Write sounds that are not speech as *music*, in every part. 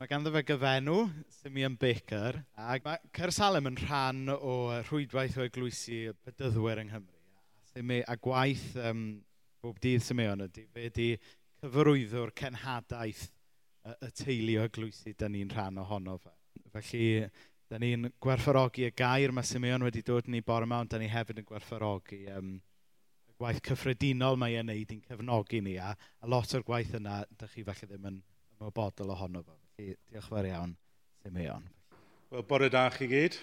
Mae ganddo fe gyfenw, Simeon Baker, ac mae Cyr Salem yn rhan o rhwydwaith o eglwysu y bydyddwyr yng Nghymru. Sime, a gwaith um, bob dydd Simeon ydy, fe ydy cyfarwyddwr cenhadaeth y, y teulu o eglwysu dyn ni'n rhan ohono fe. Felly, dyn ni'n gwerthfarogi y gair mae Simeon wedi dod ni bore mewn, dyn ni hefyd yn gwerthfarogi um, y gwaith cyffredinol mae e'n neud i'n cefnogi ni, a, a lot o'r gwaith yna, dych chi falle ddim yn ymwybodol ohono fe. Diolch fawr iawn, Simeon. Wel, bore da chi gyd.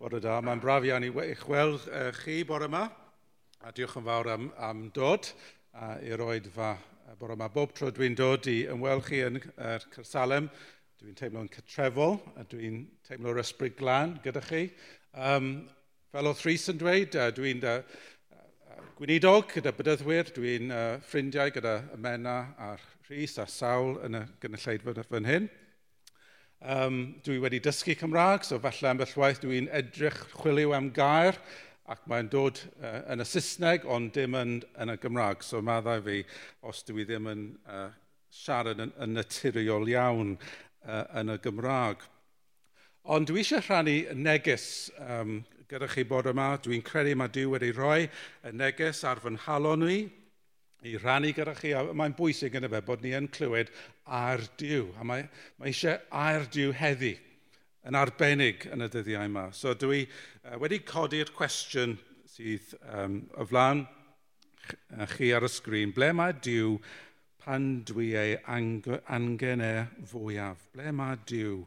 Bore da, mae'n braf iawn i eich weld uh, chi bore yma. A diolch yn fawr am, am dod a i roed fa bore yma. Bob tro dwi'n dod i ymweld chi yn er Cyrsalem, dwi'n teimlo'n cytrefol a dwi'n teimlo'r ysbryd glan gyda chi. Um, fel o Rhys yn dweud, uh, dwi'n uh, gweinidog gyda bydyddwyr, dwi'n uh, ffrindiau gyda Amena a'r Rhys a sawl yn y gynulleidfa fan hyn. Um, dwi wedi dysgu Cymraeg, so falle ambell waith dwi'n edrych chwiliw am gair ac mae'n dod uh, yn y Saesneg ond dim yn, yn y Gymraeg. So maddau fi os dwi ddim yn uh, siarad yn, yn naturiol iawn uh, yn y Gymraeg. Ond dwi eisiau rhannu neges um, gyda chi bod yma. Dwi'n credu mae Dyw wedi rhoi y neges ar fy nhalon ni i rannu gyda chi. A mae'n bwysig yn y fe bod ni yn clywed ar diw. A mae, mae eisiau ar diw heddi yn arbennig yn y dyddiau yma. So dwi uh, wedi codi'r cwestiwn sydd um, o flaen chi ar y sgrin. Ble mae diw pan dwi ei angen e fwyaf? Ble mae diw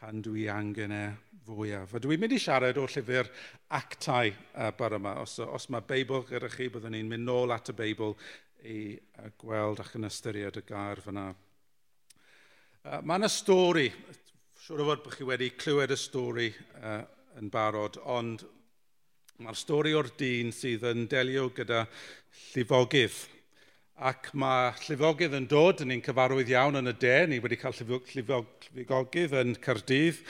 pan dwi angen e fwyaf? A dwi'n mynd i siarad o'r llyfr actau uh, bar yma. Os, os mae Beibl gyda chi, byddwn ni'n mynd nôl at y Beibl i gweld ac yn ystyried y gair fyna. Uh, Mae yna stori, siwr o fod bod chi wedi clywed y stori uh, yn barod, ond mae'r stori o'r dyn sydd yn delio gyda llifogydd. Ac mae llifogydd yn dod, yn ni'n cyfarwydd iawn yn y de, ni wedi cael llifogydd yn Cyrdydd,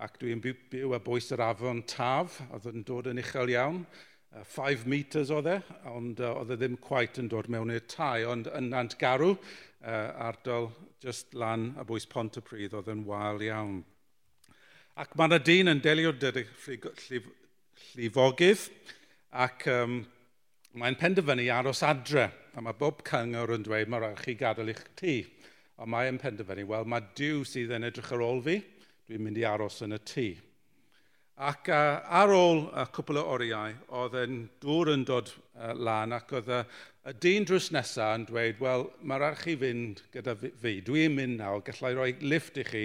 ac dwi'n byw, byw a bwys yr afon taf, oedd yn dod yn uchel iawn. 5 metres oedd e, ond uh, oedd e ddim quite yn dod mewn i'r tai, ond yn Nant Garw, uh, ardal just lan a bwys pont y pryd oedd yn wael iawn. Ac mae yna dyn yn delio dydy llifogydd, ac um, mae'n penderfynu aros adre, a mae bob cyngor yn dweud mae rhaid chi gadael eich tŷ. Ond mae'n penderfynu, wel mae diw sydd yn edrych ar ôl fi, dwi'n mynd i aros yn y tŷ. Ac uh, ar ôl uh, cwpl o oriau, oedd yn dŵr yn dod uh, lan ac oedd uh, y dyn drws nesaf yn dweud, wel, mae'r archi fynd gyda fi, dwi'n mynd nawr, gallai roi lift i chi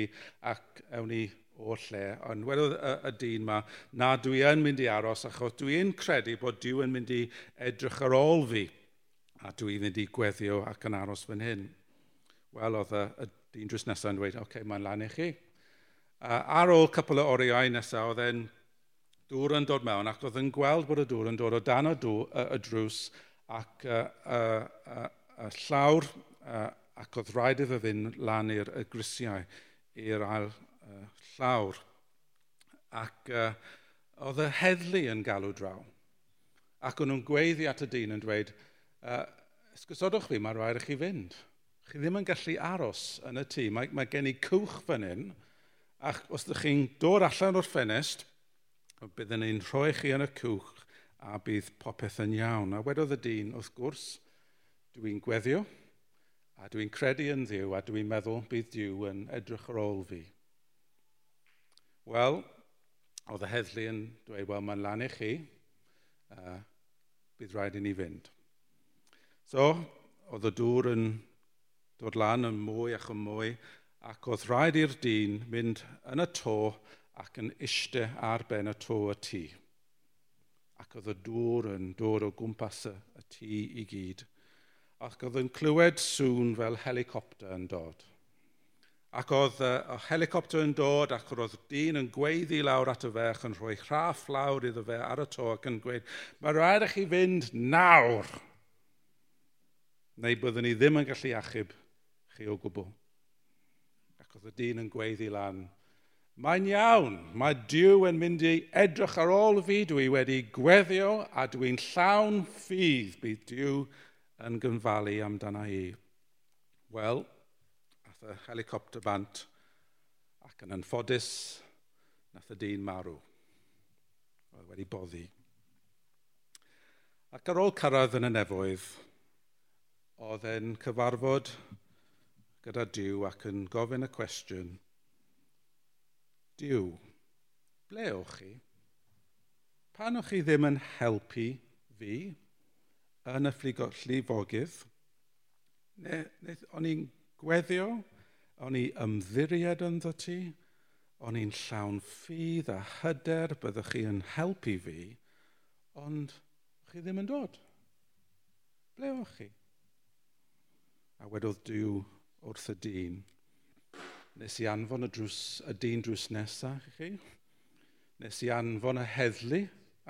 ac ewn ni o'r lle. Ond wedodd y, y dyn yma, na dwi yn mynd i aros achos dwi'n credu bod Dyw yn mynd i edrych ar ôl fi a dwi'n mynd i gweddio ac yn aros fan hyn. Wel, oedd y, y dyn drws nesaf yn dweud, oce, okay, mae'n lan i chi. Uh, ar ôl cwpl o oriau nesaf, oedd e'n dŵr yn dod mewn ac oedd yn gweld bod y dŵr yn dod o dan y, dŵr, y, y drws ac y, uh, uh, uh, llawr uh, ac oedd rhaid iddo fynd lan i'r grisiau i'r ail uh, llawr. Ac uh, oedd y heddlu yn galw draw. Ac o'n nhw'n gweiddi at y dyn yn dweud, uh, ysgysodwch fi, mae rhaid i chi fynd. Chi ddim yn gallu aros yn y tŷ. Mae, mae gen i cwch fan hyn, Ac os ydych chi'n dod allan o'r ffenest, byddwn ni'n rhoi chi yn y cwch a bydd popeth yn iawn. A wedodd y dyn, wrth gwrs, dwi'n gweddio a dwi'n credu yn ddiw a dwi'n meddwl bydd diw yn edrych ar ôl fi. Wel, oedd y heddlu yn dweud, wel, mae'n lan i chi, uh, bydd rhaid i ni fynd. So, oedd y dŵr yn dod lan yn mwy ac yn mwy, ac oedd rhaid i'r dyn mynd yn y to ac yn iste ar ben y to y tŷ. Ac oedd y dŵr yn dod o gwmpas y, y tŷ i gyd, ac oedd yn clywed sŵn fel helicopter yn dod. Ac oedd y, y helicopter yn dod ac roedd dyn yn gweiddi lawr ato fe ac yn rhoi rhaff lawr iddo fe ar y to ac yn gweud, mae rhaid i chi fynd nawr, neu byddwn ni ddim yn gallu achub chi o gwbl. Ac oedd y dyn yn gweiddi lan, Mae'n iawn, mae Dyw yn mynd i edrych ar ôl fi, dwi wedi gweddio a dwi'n llawn ffydd bydd Dyw yn gynfalu amdana i. Wel, ath y helicopter bant ac yn anffodus, nath y dyn marw. Oedd wedi boddi. Ac ar ôl cyrraedd yn y nefoedd, oedd e'n cyfarfod gyda Dyw ac yn gofyn y cwestiwn, Dyw, ble o'ch chi? Pan o'ch chi ddim yn helpu fi yn y llifogydd, ne, ne, o'n i'n gweddio, o'n i ymddiried ynddo ti, o'n i'n llawn ffydd a hyder byddwch chi yn helpu fi, ond chi ddim yn dod. Ble o'ch chi? A wedodd Dyw wrth y dyn. Nes i anfon y, drws, y dyn drws nesaf i chi. Nes i anfon y heddlu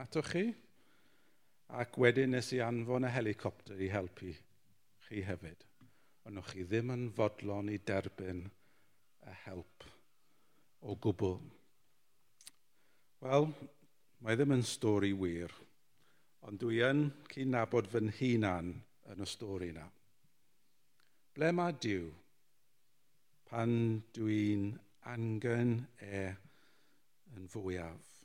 atoch chi. Ac wedyn nes i anfon y helicopter i helpu chi hefyd. Ond o'ch chi ddim yn fodlon i derbyn y help o gwbl. Wel, mae ddim yn stori wir, ond dwi yn cyn nabod fy hunan yn y stori yna. Ble mae Dyw? pan dwi'n angen e yn fwyaf.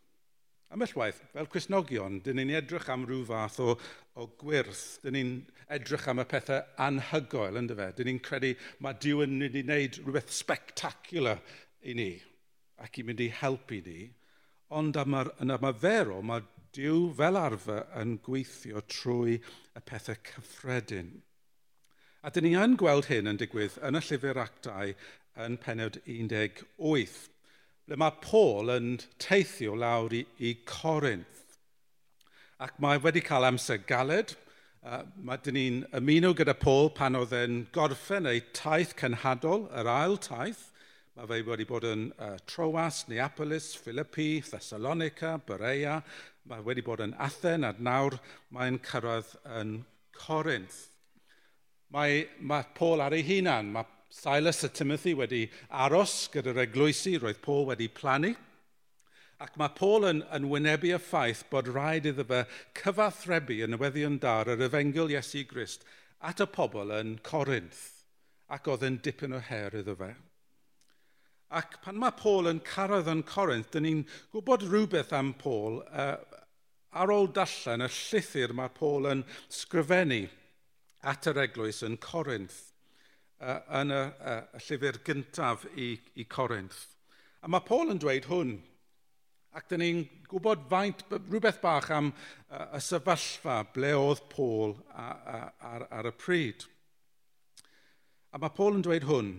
Amellwaith, fel Cresnogion, dyn ni'n edrych am rhyw fath o, o gwirth, dyn ni'n edrych am y pethau anhygoel, ynddo fe. Dyn ni'n credu mae Dyw yn mynd i wneud rhywbeth spectacular i ni ac i mynd i helpu ni. Ond yn ymarferol, mae Dyw fel arfer yn gweithio trwy y pethau cyffredin. A dyn ni yn gweld hyn yn digwydd yn y llyfr actau yn penod 18, ble mae Paul yn teithio lawr i, i Corinth. Ac mae wedi cael amser galed. Uh, mae dyn ni'n ymuno gyda Paul pan oedd e'n gorffen ei taith cynhadol, yr ail taith. Mae fe wedi bod yn uh, Troas, Neapolis, Philippi, Thessalonica, Berea. Mae wedi bod yn Athen a nawr mae'n cyrraedd yn Corinth. Mae, mae Paul ar ei hunan, mae Silas a Timothy wedi aros gyda'r eglwysi roedd Paul wedi plannu. Ac mae Paul yn, yn wynebu y ffaith bod rhaid iddo fe cyfathrebu yn newyddion dar yr efengil Iesu Grist at y pobl yn Corinth ac oedd yn dipyn o her iddo fe. Ac pan mae Paul yn carodd yn Corinth, dyn ni'n gwybod rhywbeth am Paul uh, ar ôl darllen y llythyr mae Paul yn sgrifennu at yr eglwys yn Corinth uh, yn y, uh, y llyfr gyntaf i, i Corinth. A mae Paul yn dweud hwn, ac dyn ni'n gwybod faint, rhywbeth bach am uh, y sefyllfa ble oedd Paul a, a, ar, ar y pryd. A mae Paul yn dweud hwn,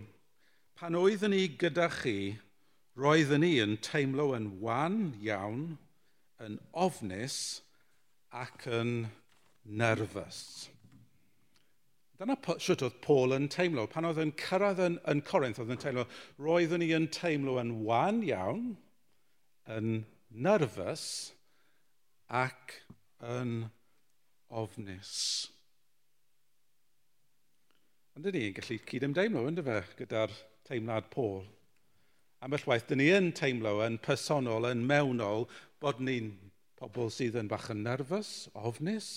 pan oeddwn ni gyda chi, roeddwn ni yn teimlo yn wan iawn, yn ofnus ac yn nerfus. Dyna sut oedd Paul yn teimlo. Pan oedd yn cyrraedd yn, yn Corinth, oedd yn teimlo, roeddwn ni yn teimlo yn wan iawn, yn nerfus ac yn ofnus. Ond dyn ni'n gallu cyd-ymdeimlo, ynddo fe, gyda'r teimlad Paul. Ambell waith, dyn ni yn teimlo yn personol, yn mewnol, bod ni'n pobl sydd yn bach yn nerfus, ofnus,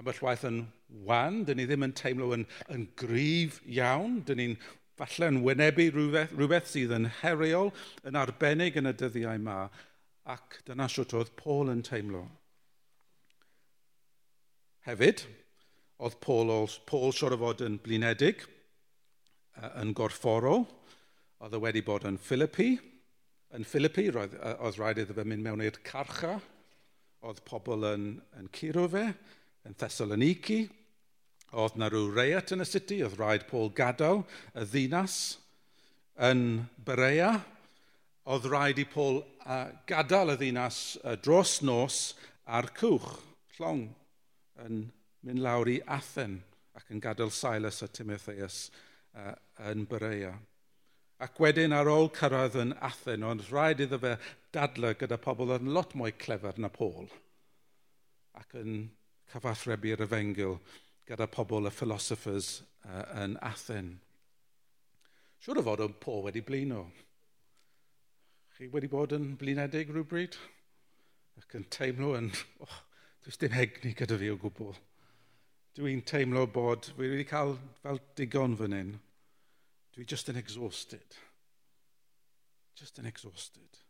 ambell waith yn wan, dyn ni ddim yn teimlo yn, yn gryf iawn, dyn ni'n falle yn wynebu rhywbeth, rhywbeth sydd yn heriol, yn arbennig yn y dyddiau yma, ac dyna siwt oedd Paul yn teimlo. Hefyd, oedd Paul, Paul siwr o fod yn blinedig, yn gorfforol, oedd e wedi bod yn Philippi, yn Philippi, roedd, oedd rhaid iddo fe mynd mewn i'r carcha, oedd pobl yn, yn curo fe, yn Thessaloniki, oedd na rhyw reiat yn y city, oedd rhaid Paul gadael y ddinas yn Berea, oedd rhaid i Paul uh, gadael y ddinas uh, dros nos ar cwch, llong, yn mynd lawr i Athen ac yn gadael Silas a Timotheus uh, yn Berea. Ac wedyn ar ôl cyrraedd yn Athen, ond rhaid iddo fe dadlau gyda pobl yn lot mwy clefer na Paul. Ac yn cyfathrebu'r efengil gyda pobl y philosophers uh, yn Athen. Siwr o fod o'n po wedi blino. Chi wedi bod yn blinedig rhywbryd? Ac yn teimlo yn... Oh, does dim egni gyda fi o gwbl. Dwi'n teimlo bod fi wedi cael fel digon fan hyn. Dwi just yn exhausted. Just yn exhausted.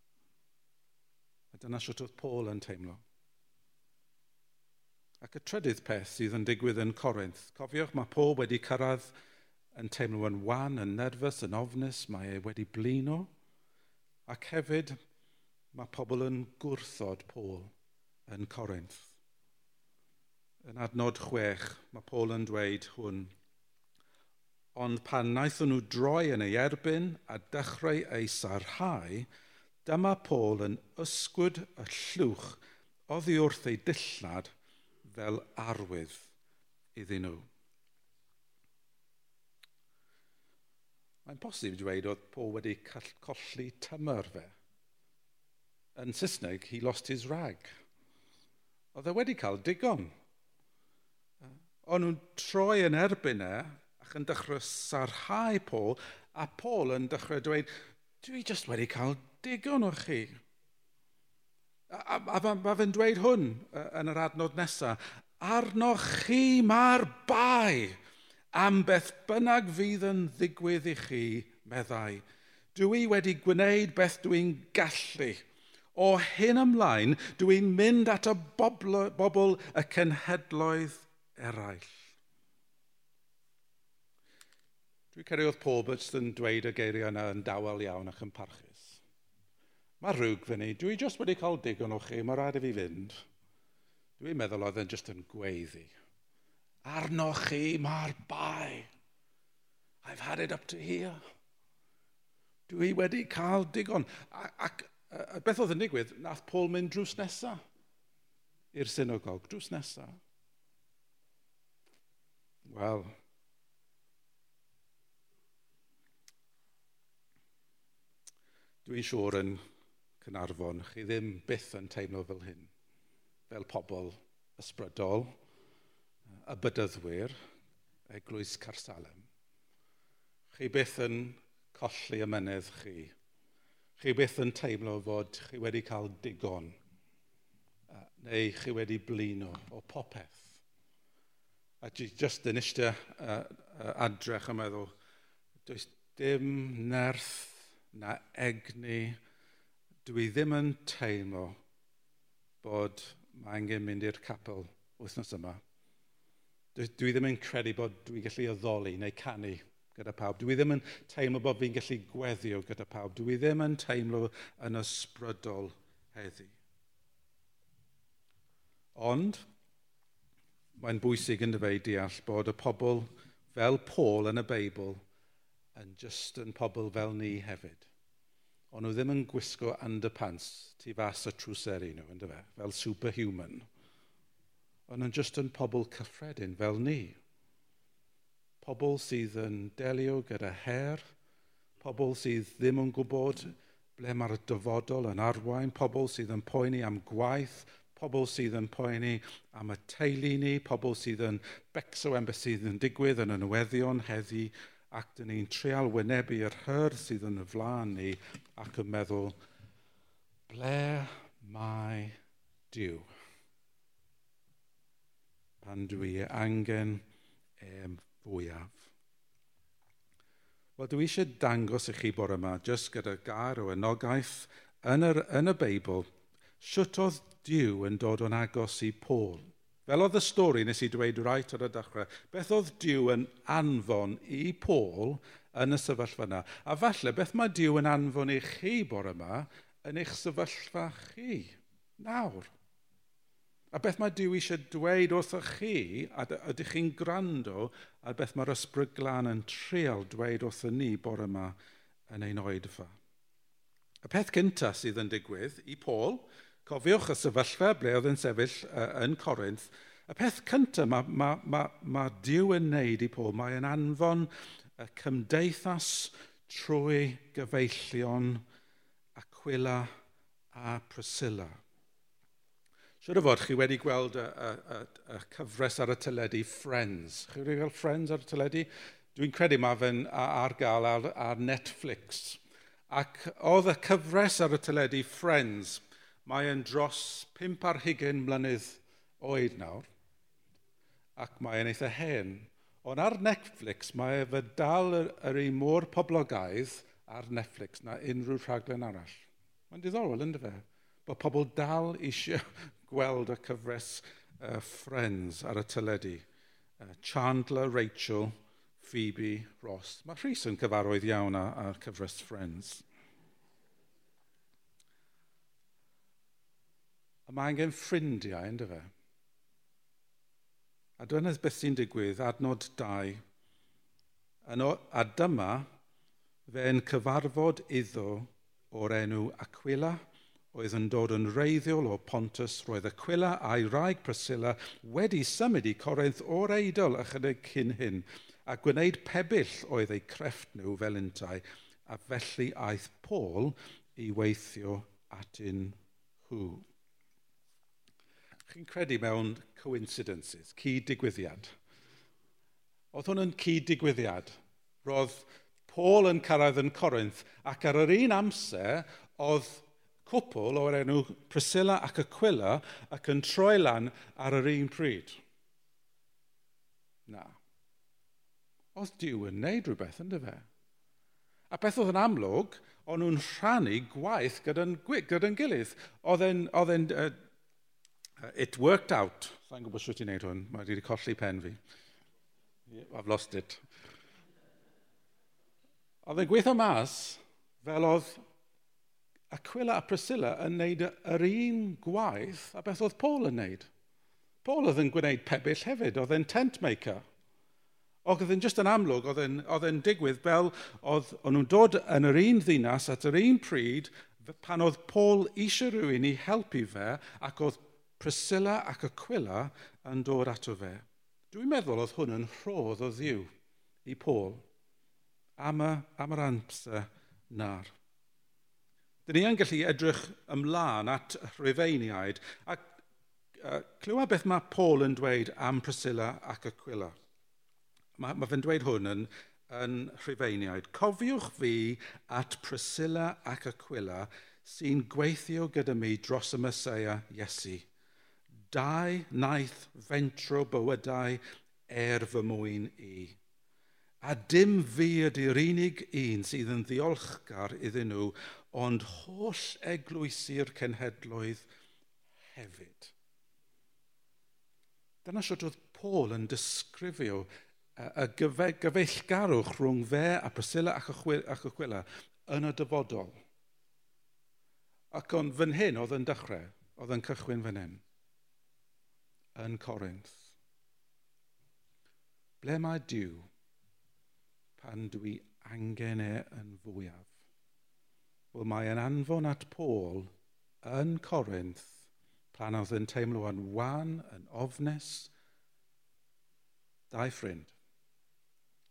A dyna sut oedd Paul yn teimlo. Ac y trydydd peth sydd yn digwydd yn Corinth. Cofiwch, mae pob wedi cyrraedd yn teimlo yn wan, yn nerfus, yn ofnus, mae e wedi blino. Ac hefyd, mae pobl yn gwrthod Paul yn Corinth. Yn adnod chwech, mae Paul yn dweud hwn. Ond pan wnaethon nhw droi yn ei erbyn a dechrau ei sarhau, dyma Paul yn ysgwyd y llwch oddi wrth ei dillad – fel arwydd iddyn nhw. Mae'n posib dweud oedd Paul wedi colli tymor fe. Yn Saesneg, he lost his rag. Oedd e wedi cael digon. O'n nhw'n troi yn erbyn e, ac yn dechrau sarhau Paul, a Paul yn dechrau dweud, dwi jyst wedi cael digon o chi. A, a, a, mae fe'n dweud hwn yn yr adnod nesaf. Arnoch chi mae'r bai am beth bynnag fydd yn ddigwydd i chi, meddai. Dwi wedi gwneud beth dwi'n gallu. O hyn ymlaen, dwi'n mynd at y bobl, bobl y cenhedloedd eraill. Dwi'n ceri oedd pob yn dweud y geiriau yna yn dawel iawn ac yn parchu. Mae rhywg fyny, dwi jyst wedi cael digon o chi, mae rhaid i fi fynd. Dwi'n meddwl oedd yn jyst yn gweiddi. Arnoch chi mae'r bai. I've had it up to here. Dwi wedi cael digon. Ac, ac beth oedd yn digwydd, nath Paul mynd drws nesaf i'r synagog, drws nesaf. Wel, dwi'n siŵr yn Cynarfon, chi ddim byth yn teimlo fel hyn. Fel pobl ysbrydol, y bydyddwyr, eglwys Carsalem. Chi byth yn colli ymenydd chi. Chi byth yn teimlo fod chi wedi cael digon neu chi wedi blino o popeth. A dwi just yn eistedd uh, uh, adrech yn meddwl, does dim nerth na egni dwi ddim yn teimlo bod mae angen mynd i'r capel wythnos yma. Dwi, dwi ddim yn credu bod dwi'n gallu addoli neu canu gyda pawb. Dwi ddim yn teimlo bod fi'n gallu gweddio gyda pawb. Dwi ddim yn teimlo yn ysbrydol heddi. Ond, mae'n bwysig yn fe deall bod y pobl fel Paul yn y Beibl yn just yn pobl fel ni hefyd ond nhw ddim yn gwisgo underpants tu fas y trwseri nhw, ynddo fe, fel superhuman. Ond yn just yn pobl cyffredin fel ni. Pobl sydd yn delio gyda her, pobl sydd ddim yn gwybod ble mae'r dyfodol yn arwain, pobl sydd yn poeni am gwaith, pobl sydd yn poeni am y teulu ni, pobl sydd yn becso am beth sydd yn digwydd yn y newyddion heddi, ac dyn ni'n trial wynebu yr hyr sydd yn y flaen ni ac yn meddwl, ble mae Dyw? Pan dwi angen em fwyaf. Wel, dwi eisiau dangos i chi bore yma, jyst gyda gar o enogaeth yn, yr, yn y Beibl, sut oedd Dyw yn dod o'n agos i Paul. Fel oedd y stori nes i dweud rhaid ar y dechrau, beth oedd Dyw yn anfon i Paul yn y sefyllfa yna. A falle, beth mae Dyw yn anfon i chi bore yma yn eich sefyllfa chi nawr. A beth mae Dyw eisiau dweud wrthoch chi, a ydych chi'n gwrando, a beth mae'r ysbryd glân yn trial dweud wrtho ni bore yma yn ein oedfa. Y peth cyntaf sydd yn digwydd i Paul Cofiwch y sefyllfa ble oedd yn sefyll uh, yn Corinth. Y peth cyntaf mae ma, ma, ma Dyw yn neud i pob, mae yn anfon y cymdeithas trwy gyfeillion Aquila a Priscilla. Siwr o fod, chi wedi gweld y, y, y, y cyfres ar y teledu Friends. Chi wedi gweld Friends ar y teledu? Dwi'n credu mae fe'n ar gael ar, ar Netflix. Ac oedd y cyfres ar y teledu Friends – Mae yn dros 5 ar hugen mlynedd oed nawr, ac mae yn eitha hen. Ond ar Netflix mae efo dal yr, yr un mor poblogaidd ar Netflix na unrhyw rhaglen arall. Mae'n diddorol, ynddo fe? Bod pobl dal eisiau *laughs* gweld y cyfres uh, Friends ar y teledu. Uh, Chandler, Rachel, Phoebe, Ross. Mae Rhys yn cyfarwydd iawn ar, ar cyfres Friends. A mae angen ffrindiau, ynddo fe. A dwi'n eithaf beth sy'n digwydd, adnod 2. A dyma, fe'n cyfarfod iddo o'r enw Aquila, oedd yn dod yn reiddiol o Pontus, roedd Aquila a'i raig Priscilla wedi symud i Corinth o'r eidol ychydig cyn hyn, a gwneud pebyll oedd eu crefft nhw fel untai, a felly aeth Paul i weithio atyn hw chi'n credu mewn coincidences, cyd-digwyddiad. Oedd hwn yn cyd-digwyddiad. Roedd Paul yn cyrraedd yn Corinth ac ar yr un amser oedd cwpl o'r enw Priscilla ac Aquila ac yn troi lan ar yr un pryd. Na. Oedd Dyw yn neud rhywbeth yn fe. A beth oedd yn amlwg, o'n nhw'n rhannu gwaith gyda'n gyda gilydd. Oedd e'n uh, Uh, it worked out. Sa'n gwybod swy ti'n neud hwn. Mae wedi colli pen fi. Yep, I've lost it. Oedd e'n gweithio mas fel oedd Aquila a Priscilla yn neud yr un gwaith a beth oedd Paul yn neud. Paul oedd yn gwneud pebyll hefyd, oedd e'n tent maker. Oedd e'n just yn amlwg, oedd e'n digwydd fel oedd nhw'n dod yn yr un ddinas at yr un pryd pan oedd Paul eisiau rhywun i helpu fe ac oedd Priscilla ac Aquila yn dod ato fe. Dwi'n meddwl oedd hwn yn rhodd o ddiw i Paul am, y, am yr amser nar. Dyn ni yn gallu edrych ymlaen at rhyfeiniaid a uh, clywed beth mae Paul yn dweud am Priscilla ac Aquila. Mae, mae fe'n dweud hwn yn, yn rhyfeiniaid. Cofiwch fi at Priscilla ac Aquila sy'n gweithio gyda mi dros y Mesoea Iesu dau naeth fentro bywydau er fy mwyn i. A dim fi ydy'r unig un sydd yn ddiolchgar iddyn nhw, ond holl eglwysu'r cenhedloedd hefyd. Dyna sut oedd Paul yn disgrifio y gyfeillgarwch rhwng fe a Priscilla ac Aquila yn y dyfodol. Ac ond fan hyn oedd yn dechrau, oedd yn cychwyn fan hyn yn Corinth. Ble mae Dyw pan dwi angen e yn fwyaf? Wel mae yn anfon at Paul yn Corinth pan oedd yn teimlo yn wan, yn ofnes, dau ffrind,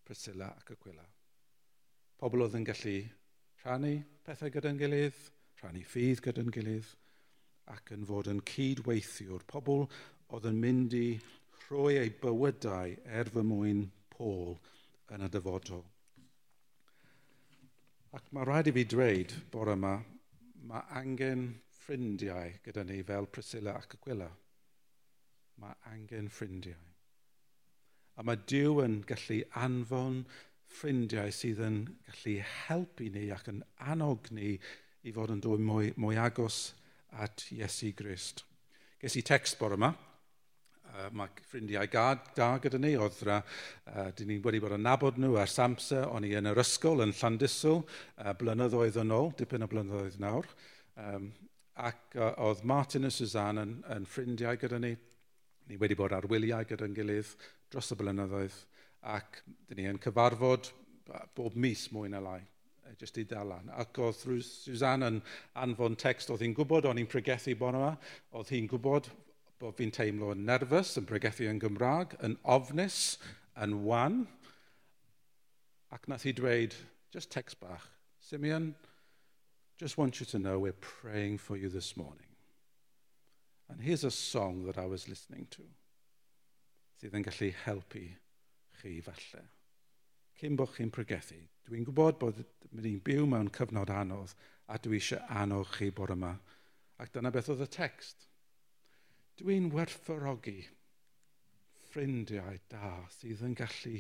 Priscilla ac Aquila. Pobl oedd yn gallu rhannu pethau gyda'n gilydd, rhannu ffydd gyda'n gilydd, ac yn fod yn cydweithiwr. Pobl oedd yn mynd i rhoi eu bywydau er fy mwyn Paul yn y dyfodol. Ac mae rhaid i fi dweud bore yma, mae angen ffrindiau gyda ni fel Priscilla ac Aquila. Mae angen ffrindiau. A mae Dyw yn gallu anfon ffrindiau sydd yn gallu helpu ni ac yn annog ni i fod yn dod mwy, mwy agos at Iesu Grist. Ges i text bore yma uh, mae ffrindiau gad, da gyda ni, oedd uh, dyn ni wedi bod yn nabod nhw ar Samsa, o'n i yn yr ysgol yn Llandysl, uh, blynyddoedd yn ôl, dipyn o blynyddoedd nawr. Um, ac uh, oedd Martin a Suzanne yn, yn ffrindiau gyda ni. Ni wedi bod ar wyliau gyda'n gilydd dros y blynyddoedd ac dyn ni yn cyfarfod bob mis mwy na lai jyst i dalan. Ac oedd Suzanne yn anfon text, oedd hi'n gwybod, o'n i'n pregethu bon yma, oedd hi'n gwybod bod fi'n teimlo'n nerfus yn bregethu yn Gymraeg, yn ofnus, yn wan. Ac nath i dweud, just text bach, Simeon, just want you to know we're praying for you this morning. And here's a song that I was listening to sydd yn gallu helpu chi falle. Cyn bod chi'n pregethu, dwi'n gwybod bod ni'n byw mewn cyfnod anodd a dwi eisiau anodd chi bore yma. Ac dyna beth oedd y text. Dwi'n werthfawrogi ffrindiau da sydd yn gallu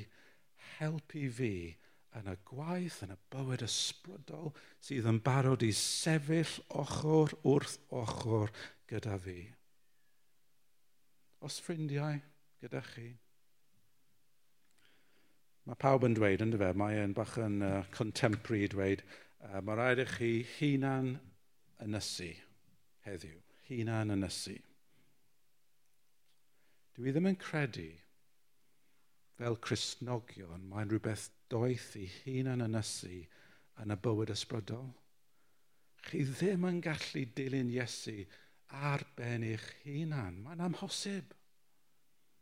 helpu fi yn y gwaith, yn y bywyd ysbrydol, sydd yn barod i sefyll ochr wrth ochr gyda fi. Os ffrindiau gyda chi, mae pawb yn dweud, ynddo fe, mae e'n bach yn uh, contemporary dweud, uh, mae rhaid i chi hunan ynysu heddiw, hunan ynysu. Dwi ddim yn credu fel Cristnogion mae'n rhywbeth doeth i hunan ynysu yn y bywyd ysbrydol. Chi ddim yn gallu dilyn Iesu ar ben eich hunan. Mae'n amhosib.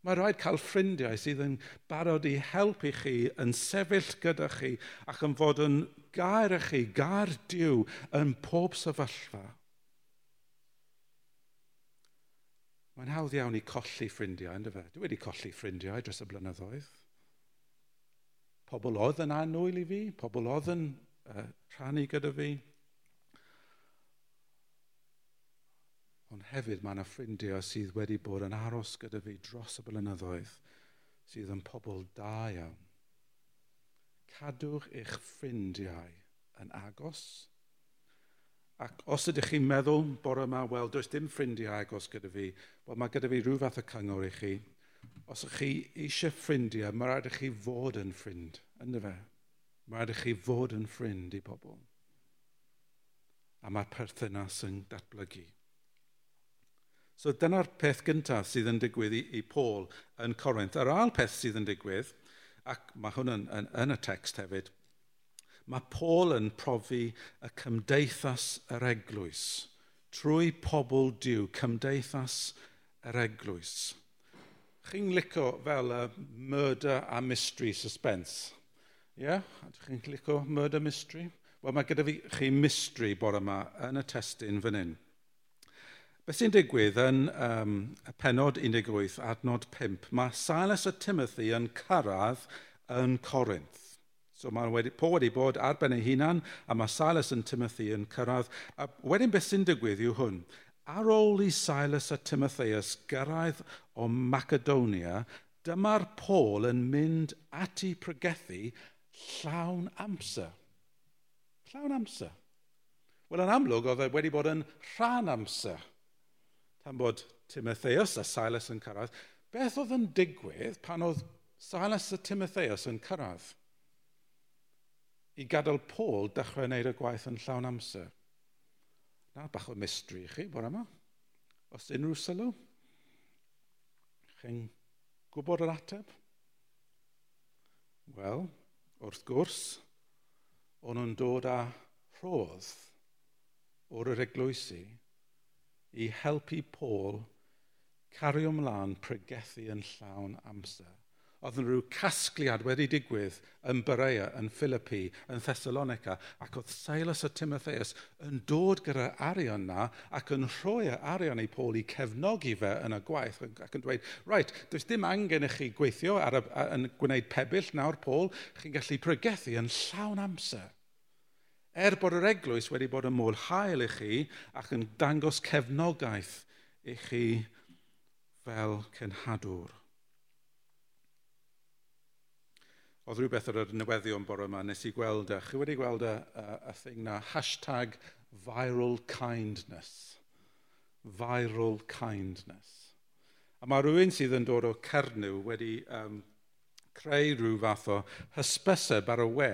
Mae rhaid cael ffrindiau sydd yn barod i helpu chi, yn sefyll gyda chi ac yn fod yn gair i chi, gair diw yn pob sefyllfa. Mae'n hawdd iawn i colli ffrindiau, ynddo fe? Dwi wedi colli ffrindiau dros y blynyddoedd. Pobl oedd yn anwyl i fi, pobl oedd yn uh, rhannu gyda fi. Ond hefyd mae yna ffrindiau sydd wedi bod yn aros gyda fi dros y blynyddoedd, sydd yn pobl da iawn. Cadwch eich ffrindiau yn agos Ac os ydych chi'n meddwl bore yma, wel, does dim ffrindiau agos gyda fi, wel, mae gyda fi rhyw fath o cyngor i chi. Os ydych chi eisiau ffrindiau, mae rhaid i chi fod yn ffrind, ynddo fe? Mae rhaid i chi fod yn ffrind i bobl. A mae'r perthynas yn datblygu. So dyna'r peth gyntaf sydd yn digwydd i, i Paul yn Corinth. Yr ail peth sydd yn digwydd, ac mae hwn yn, yn, yn y text hefyd, mae Paul yn profi y cymdeithas yr eglwys. Trwy pobl diw, cymdeithas yr eglwys. Chi'n licio fel y murder a mystery suspense? Ie? Yeah? Chi'n licio murder mystery? Wel, mae gyda fi chi mystery bore yma yn y testyn fan hyn. Beth sy'n digwydd yn um, y penod 18 adnod 5, mae Silas a Timothy yn cyrraedd yn Corinth. So mae'r wedi, po wedi bod ar ben ei hunan a mae Silas yn Timothy yn cyrraedd. A wedyn beth sy'n digwydd yw hwn. Ar ôl i Silas a Timotheus gyrraedd o Macedonia, dyma'r Paul yn mynd ati pregethu llawn amser. Llawn amser. Wel, yn amlwg, oedd e wedi bod yn rhan amser. Tan bod Timotheus a Silas yn cyrraedd, beth oedd yn digwydd pan oedd Silas a Timotheus yn cyrraedd? i gadael Paul dechrau wneud y gwaith yn llawn amser. Na, bach o mystery i chi, bore yma. Os unrhyw sylw, chi'n gwybod yr ateb? Wel, wrth gwrs, o'n nhw'n dod â rhodd o'r yr eglwysi i helpu Paul cario ymlaen pregethu yn llawn amser oedd yn rhyw casgliad wedi digwydd yn Berea, yn Philippi, yn Thessalonica, ac oedd Silas a Timotheus yn dod gyda arian na ac yn rhoi e arian ei Paul i cefnogi fe yn y gwaith ac yn dweud, right, does dim angen i chi gweithio ar y, a, yn gwneud pebyll nawr Paul, chi'n gallu pregethu yn llawn amser. Er bod yr eglwys wedi bod yn môl hael i chi ac yn dangos cefnogaeth i chi fel cenhadwr. Oedd rhywbeth ar yr newyddion bore yma, nes i gweld, e. chi wedi gweld y, y, y thing na, hashtag viral kindness. Viral kindness. A mae rhywun sydd yn dod o Cernyw wedi um, creu rhyw fath o hysbyseb ar y we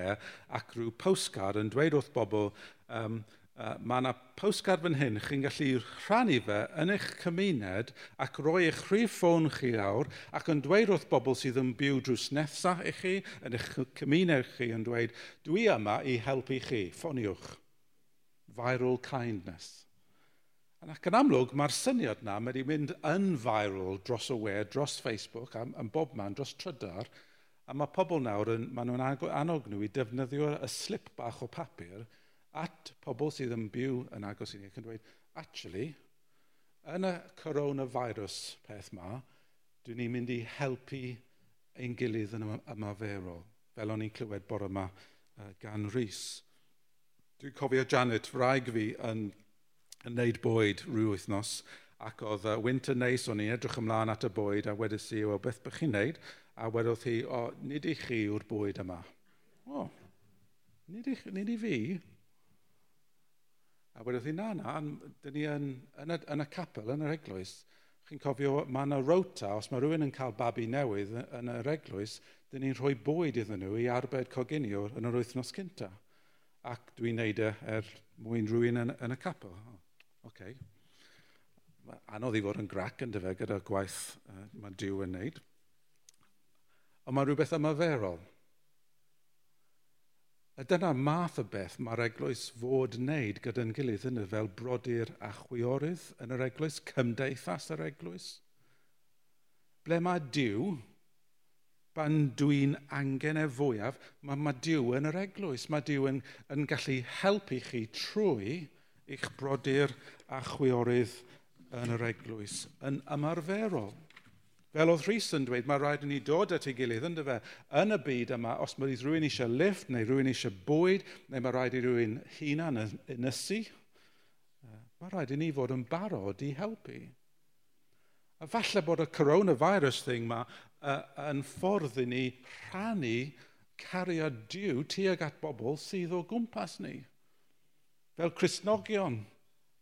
ac rhyw postcard yn dweud wrth bobl um, mae yna postcard fan hyn, chi'n gallu rhannu fe yn eich cymuned ac roi eich rhif ffôn chi awr ac yn dweud wrth bobl sydd yn byw drws nesaf i chi, yn eich cymuned chi yn dweud, dwi yma i helpu chi, ffoniwch. Viral kindness. Ac yn amlwg, mae'r syniad na wedi mynd yn viral dros y we, dros Facebook, am, am bob man, dros trydar, a mae pobl nawr, yn, maen nhw'n annog nhw i defnyddio y slip bach o papur at pobl sydd yn byw yn agos i ni ac yn dweud, actually, yn y coronavirus peth ma, dwi'n ni'n mynd i helpu ein gilydd yn ymaferol, fel o'n i'n clywed bore yma uh, gan Rhys. Dwi'n cofio Janet, rhaeg fi yn, yn neud bwyd rhyw wythnos, ac oedd uh, winter neis, o'n i'n edrych ymlaen at y bwyd, a wedys i, o beth bych chi'n neud? A wedodd hi, o, nid i chi yw'r bwyd yma. O, nid i, nid i fi, A wedodd hi, na, na, dyn ni yn, yn, y, yn y capel, yn yr eglwys, chi'n cofio, mae yna rota, os mae rhywun yn cael babi newydd yn yr eglwys, dyn ni'n rhoi bwyd iddyn nhw i arbed coginio yn yr wythnos cynta. Ac dwi'n neud e er mwyn rhywun yn, yn y capel. Oh, okay. Anodd i fod yn grac yn dyfe gyda gwaith uh, mae Dyw yn neud. Ond mae rhywbeth ymaferol. A dyna math o beth mae'r eglwys fod wneud gyda'n gilydd yn fel brodyr a chwiorydd yn yr eglwys, cymdeithas yr eglwys. Ble mae diw, pan dwi'n angen e fwyaf, mae, mae diw yn yr eglwys. Mae diw yn, yn gallu helpu chi trwy eich brodyr a chwiorydd yn yr eglwys yn ymarferol. Fel oedd Rhys yn dweud, mae rhaid i ni dod at ei gilydd, ynddo fe, yn y byd yma, os mae rhywun eisiau lift, neu rhywun eisiau bwyd, neu mae rhaid i rhywun hunan ynysu, mae rhaid i ni fod yn barod i helpu. A falle bod y coronavirus thing yma uh, yn ffordd i ni rhannu cariad diw tuag at bobl sydd o gwmpas ni. Fel Cresnogion,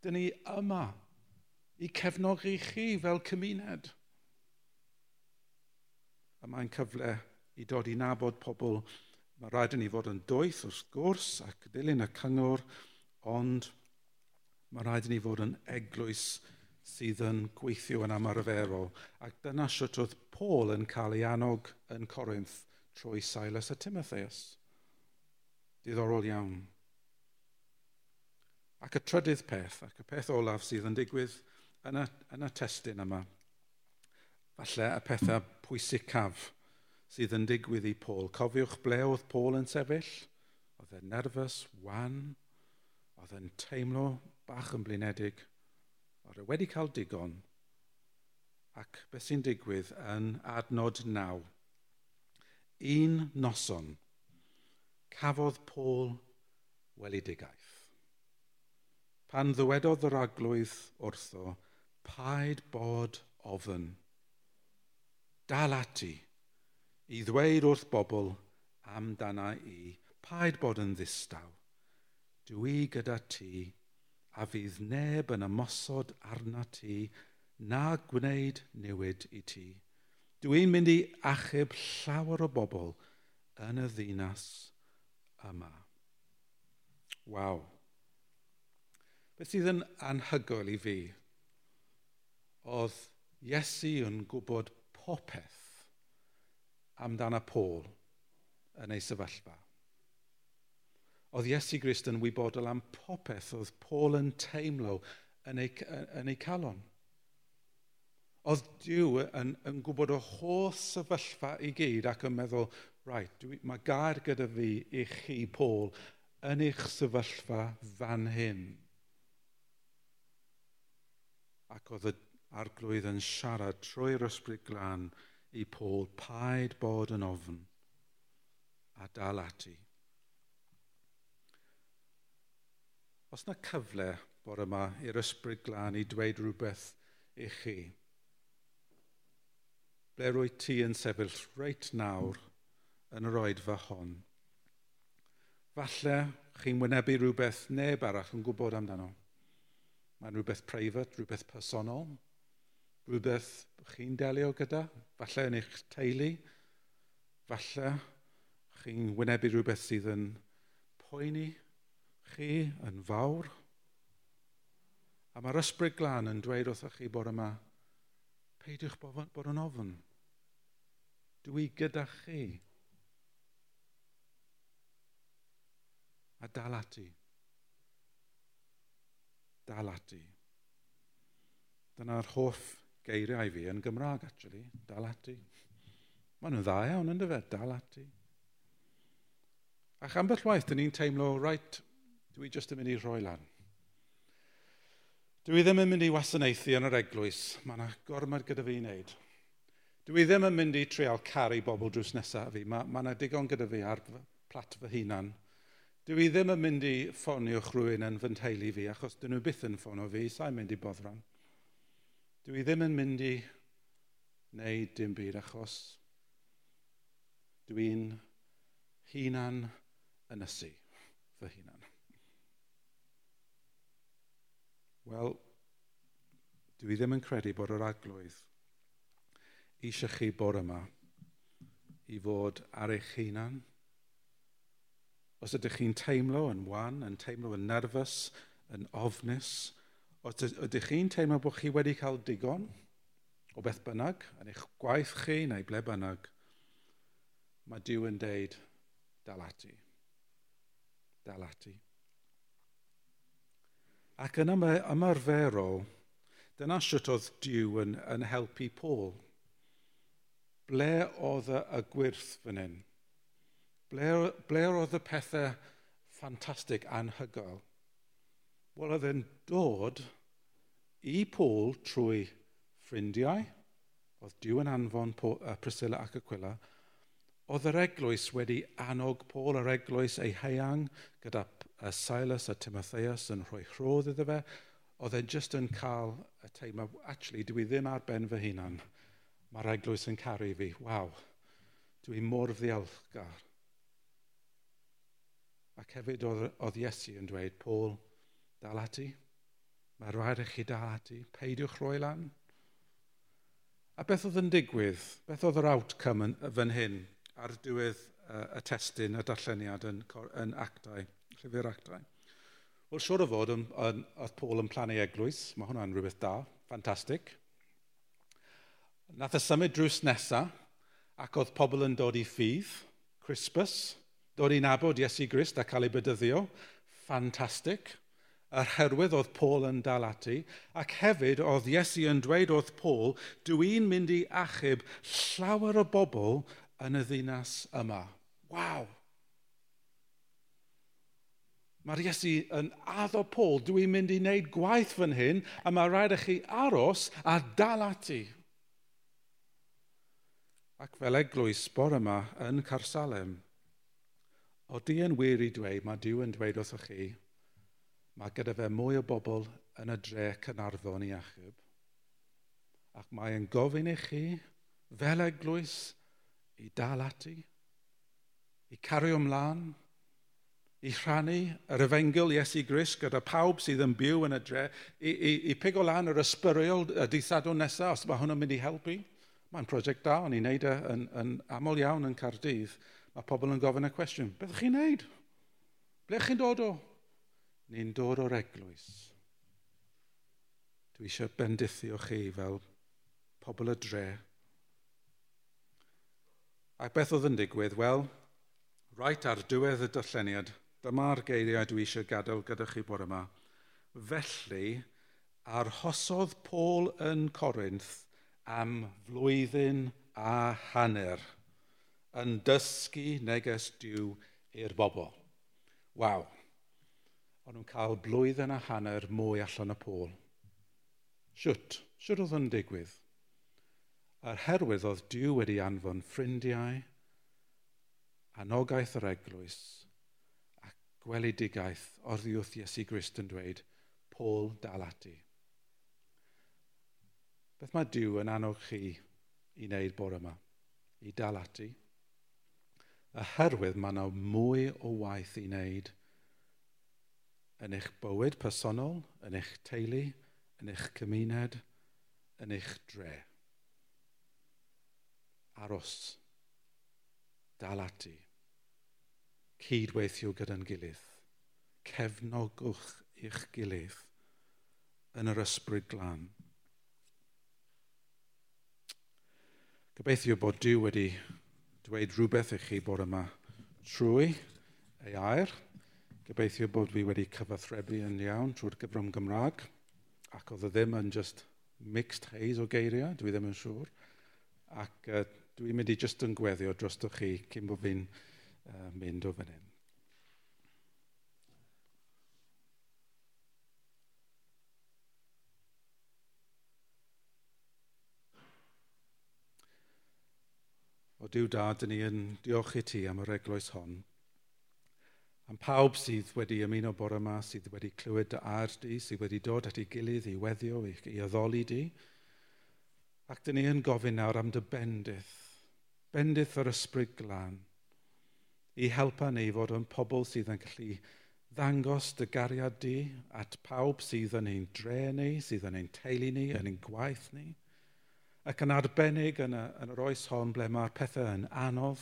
dyn ni yma i cefnogi chi fel cymuned a mae'n cyfle i dod i nabod pobl. Mae rhaid i ni fod yn doeth wrth gwrs ac dilyn y cyngor, ond mae rhaid i ni fod yn eglwys sydd yn gweithio yn amarferol. Ac dyna sut oedd Paul yn cael ei annog yn Corinth trwy Silas a Timotheus. Diddorol iawn. Ac y trydydd peth, ac y peth olaf sydd yn digwydd yn y, yn y testyn yma, falle y pethau pwysicaf sydd yn digwydd i Paul. Cofiwch ble oedd Paul yn sefyll? Oedd e'n nerfus, wan, oedd e'n teimlo bach yn blinedig. Oedd e wedi cael digon ac beth sy'n digwydd yn adnod naw. Un noson, cafodd Paul weledigaeth. Pan ddywedodd yr aglwydd wrtho, paid bod ofyn dal ati i ddweud wrth bobl amdana i, paid bod yn ddistaw. Dwi gyda ti a fydd neb yn ymosod arna ti na gwneud newid i ti. Dwi'n mynd i achub llawer o bobl yn y ddinas yma. Waw. Beth sydd yn anhygoel i fi oedd Iesu yn gwybod popeth amdana Paul yn ei sefyllfa. Oedd Iesu Grist yn wybodol am popeth oedd Paul yn teimlo yn ei, yn ei calon. Oedd Dyw yn, yn gwybod o holl sefyllfa i gyd ac yn meddwl, right, dwi, mae gair gyda fi i chi, Paul, yn eich sefyllfa fan hyn. Ac oedd y arglwydd yn siarad trwy'r ysbryd glân i Paul paid bod yn ofn a dal ati. Os na cyfle bod yma i'r ysbryd glân i dweud rhywbeth i chi, ble rwy ti yn sefyll reit nawr yn yr oedfa hon. Falle chi'n wynebu rhywbeth neb arall yn gwybod amdano. Mae'n rhywbeth preifat, rhywbeth personol, rhywbeth chi'n delio gyda, falle yn eich teulu, falle chi'n wynebu rhywbeth sydd yn poeni chi yn fawr. A mae'r ysbryd glân yn dweud wrthych chi bod yma, peidiwch bod yn ofyn. Dwi gyda chi. A dal ati. Dal ati. Dyna'r hoff geiriau fi yn Gymraeg, actually, dal ati. Maen nhw'n dda iawn, ynddo fe, dal ati. Ac ambell waith, dyn ni'n teimlo, right, dwi jyst yn mynd i roi lan. Dwi ddim yn mynd i wasanaethu yn yr eglwys, mae yna gormod gyda fi i wneud. Dwi ddim yn mynd i trial caru bobl drws nesaf fi, mae yna ma digon gyda fi ar plat fy hunan. Dwi ddim yn mynd i ffonio'ch rhywun yn fy nteulu fi, achos dyn nhw byth yn ffonio fi, sa'n mynd i boddran. Dwi ddim yn mynd i wneud dim byd achos dwi'n hunan yn ysu fy hunan. Wel, dwi ddim yn credu bod yr aglwydd eisiau chi bore yma i fod ar eich hunan. Os ydych chi'n teimlo yn wan, yn teimlo yn nerfus, yn ofnus, Os ydych chi'n teimlo bod chi wedi cael digon o beth bynnag yn eich gwaith chi neu ble bynnag, mae Dyw yn deud, dal ati. Dal ati. Ac yn ymarferol, dyna sut oedd Dyw yn, yn helpu Paul. Ble oedd y gwirth fan hyn? Ble, ble oedd y pethau ffantastig, anhygoel? Oedd e'n dod i Paul trwy ffrindiau, oedd diw yn anfon Priscilla ac Aquila, oedd yr eglwys wedi annog Paul yr eglwys ei heiang gyda Silas a Timotheus yn rhoi rhodd iddo fe, oedd e'n just yn cael y teimlo, actually, dwi ddim ar ben fy hunan. Mae'r eglwys yn caru fi. Waw, dwi mor ddiolchgar. Ac hefyd oedd, oedd Iesu yn dweud, Paul, dal ati. Mae rhaid i chi dal ati. Peidiwch roi lan. A beth oedd yn digwydd? Beth oedd yr outcome yn, fan hyn ar diwedd uh, y testyn, y darlleniad yn, yn actau, llyfr actau? Wel, siwr o fod, oedd Paul yn plannu eglwys. Mae hwnna'n rhywbeth da, ffantastig. Nath y symud drws nesa, ac oedd pobl yn dod i ffydd, Crispus, dod i nabod Iesu Grist a cael ei bydyddio. Ffantastig yr herwydd oedd Paul yn dal ati, ac hefyd oedd Iesu yn dweud oedd Paul, dwi'n mynd i achub llawer o bobl yn y ddinas yma. Waw! Mae'r Iesu yn addo Paul, dwi'n mynd i wneud gwaith fan hyn, a mae rhaid i chi aros a dal ati. Ac fel eglwys bore yma yn Carsalem, o di yn wir i dweud, mae Dyw yn dweud wrthoch chi, mae gyda fe mwy o bobl yn y dre Cynarfon i achub. Ac mae yn gofyn i chi, fel eglwys, i dal ati, i cario ymlaen, i rhannu yr efengil Iesu Gris gyda pawb sydd yn byw yn y dre, i, i, i pigo lan yr ysbyrwyl y dithadw nesaf os mae hwnna'n mynd i helpu. Mae'n prosiect da, ond i wneud yn, e yn, yn aml iawn yn Cardydd. Mae pobl yn gofyn y cwestiwn, beth chi'n wneud? Ble chi'n dod o? Ni'n dod o'r eglwys. Dwi eisiau bendithio chi fel pobl y dre. Ac beth oedd yn digwydd? Wel, rhaid ar diwedd y dylleniad, dyma'r geiriau dwi eisiau gadael gyda chi bore yma. Felly, arhosodd Paul yn Corinth am flwyddyn a hanner yn dysgu neges diw i'r bobl. Waw o'n nhw'n cael blwyddyn a hanner mwy allan y pôl. Siwt, siwt oedd yn digwydd. A'r herwydd oedd diw wedi anfon ffrindiau, anogaeth yr eglwys, a gweledigaeth oddi wrth Iesu Grist yn dweud, Paul dal ati. Beth mae Dyw yn annog chi i wneud bore yma? I dal ati? Oherwydd mae yna mwy o waith i wneud – yn eich bywyd personol, yn eich teulu, yn eich cymuned, yn eich dre. Aros. Dal ati. Cydweithio gyda'n gilydd. Cefnogwch eich gilydd yn yr ysbryd glân. Gobeithio bod Dyw wedi dweud rhywbeth i chi bod yma trwy ei air. Gobeithio bod fi wedi cyfathrebu yn iawn trwy'r gyfrwng Gymraeg ac oedd e ddim yn just mixed haze o geiriau, dwi ddim yn siŵr. Ac uh, dwi'n mynd i just yn gweddio dros chi cyn bod fi'n uh, mynd o fan hyn. O diw Dad, dyn ni yn diolch i ti am yr eglwys hon. Am pawb sydd wedi ymuno bore yma, sydd wedi clywed dy ar di, sydd wedi dod at ei gilydd i weddio, i, i addoli di. Ac dyn ni yn gofyn nawr am dy bendith, bendith yr ysbryd glân, i helpa ni fod yn pobl sydd yn gallu ddangos dy gariad di at pawb sydd yn ein dre ni, sydd yn ein teulu ni, yn ein gwaith ni. Ac yn arbennig yn, y, yn yr oes hon ble mae'r pethau yn anodd,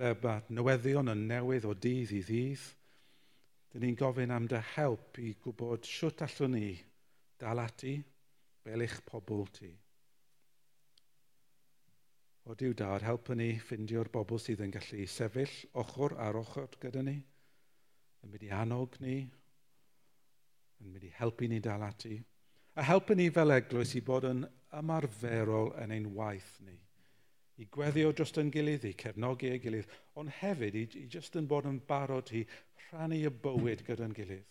uh, newyddion yn newydd o dydd i ddydd. Dyn ni'n gofyn am dy help i gwybod siwt allwn ni dal ati fel eich pobl ti. O diw dar, helpu ni ffindio'r bobl sydd yn gallu sefyll ochr ar ochr gyda ni, yn mynd i annog ni, yn mynd i helpu ni dal ati, a helpu ni fel eglwys i bod yn ymarferol yn ein waith ni i gweddio jyst yn gilydd, i cefnogi ei gilydd, ond hefyd i, i jyst yn bod yn barod i rhannu y bywyd gyda'n gilydd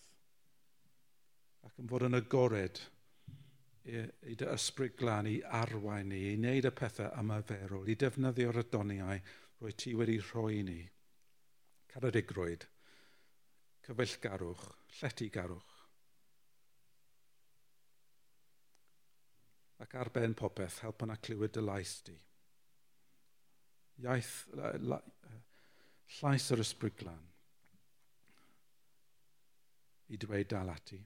ac yn fod yn agored i, i dy ysbryd glan i arwain ni, i wneud y pethau ymaferol, i defnyddio'r adoniau rwy ti wedi rhoi ni. Caradigrwydd, cyfellgarwch, lletygarwch. Ac ar ben popeth, help yna clywed dy lais di iaith, la, llais yr ysbryd glan i dweud dal ati,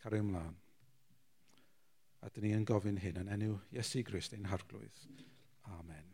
cario ymlaen. A dyn ni yn gofyn hyn yn enw Iesu Grist ein harglwydd. Amen.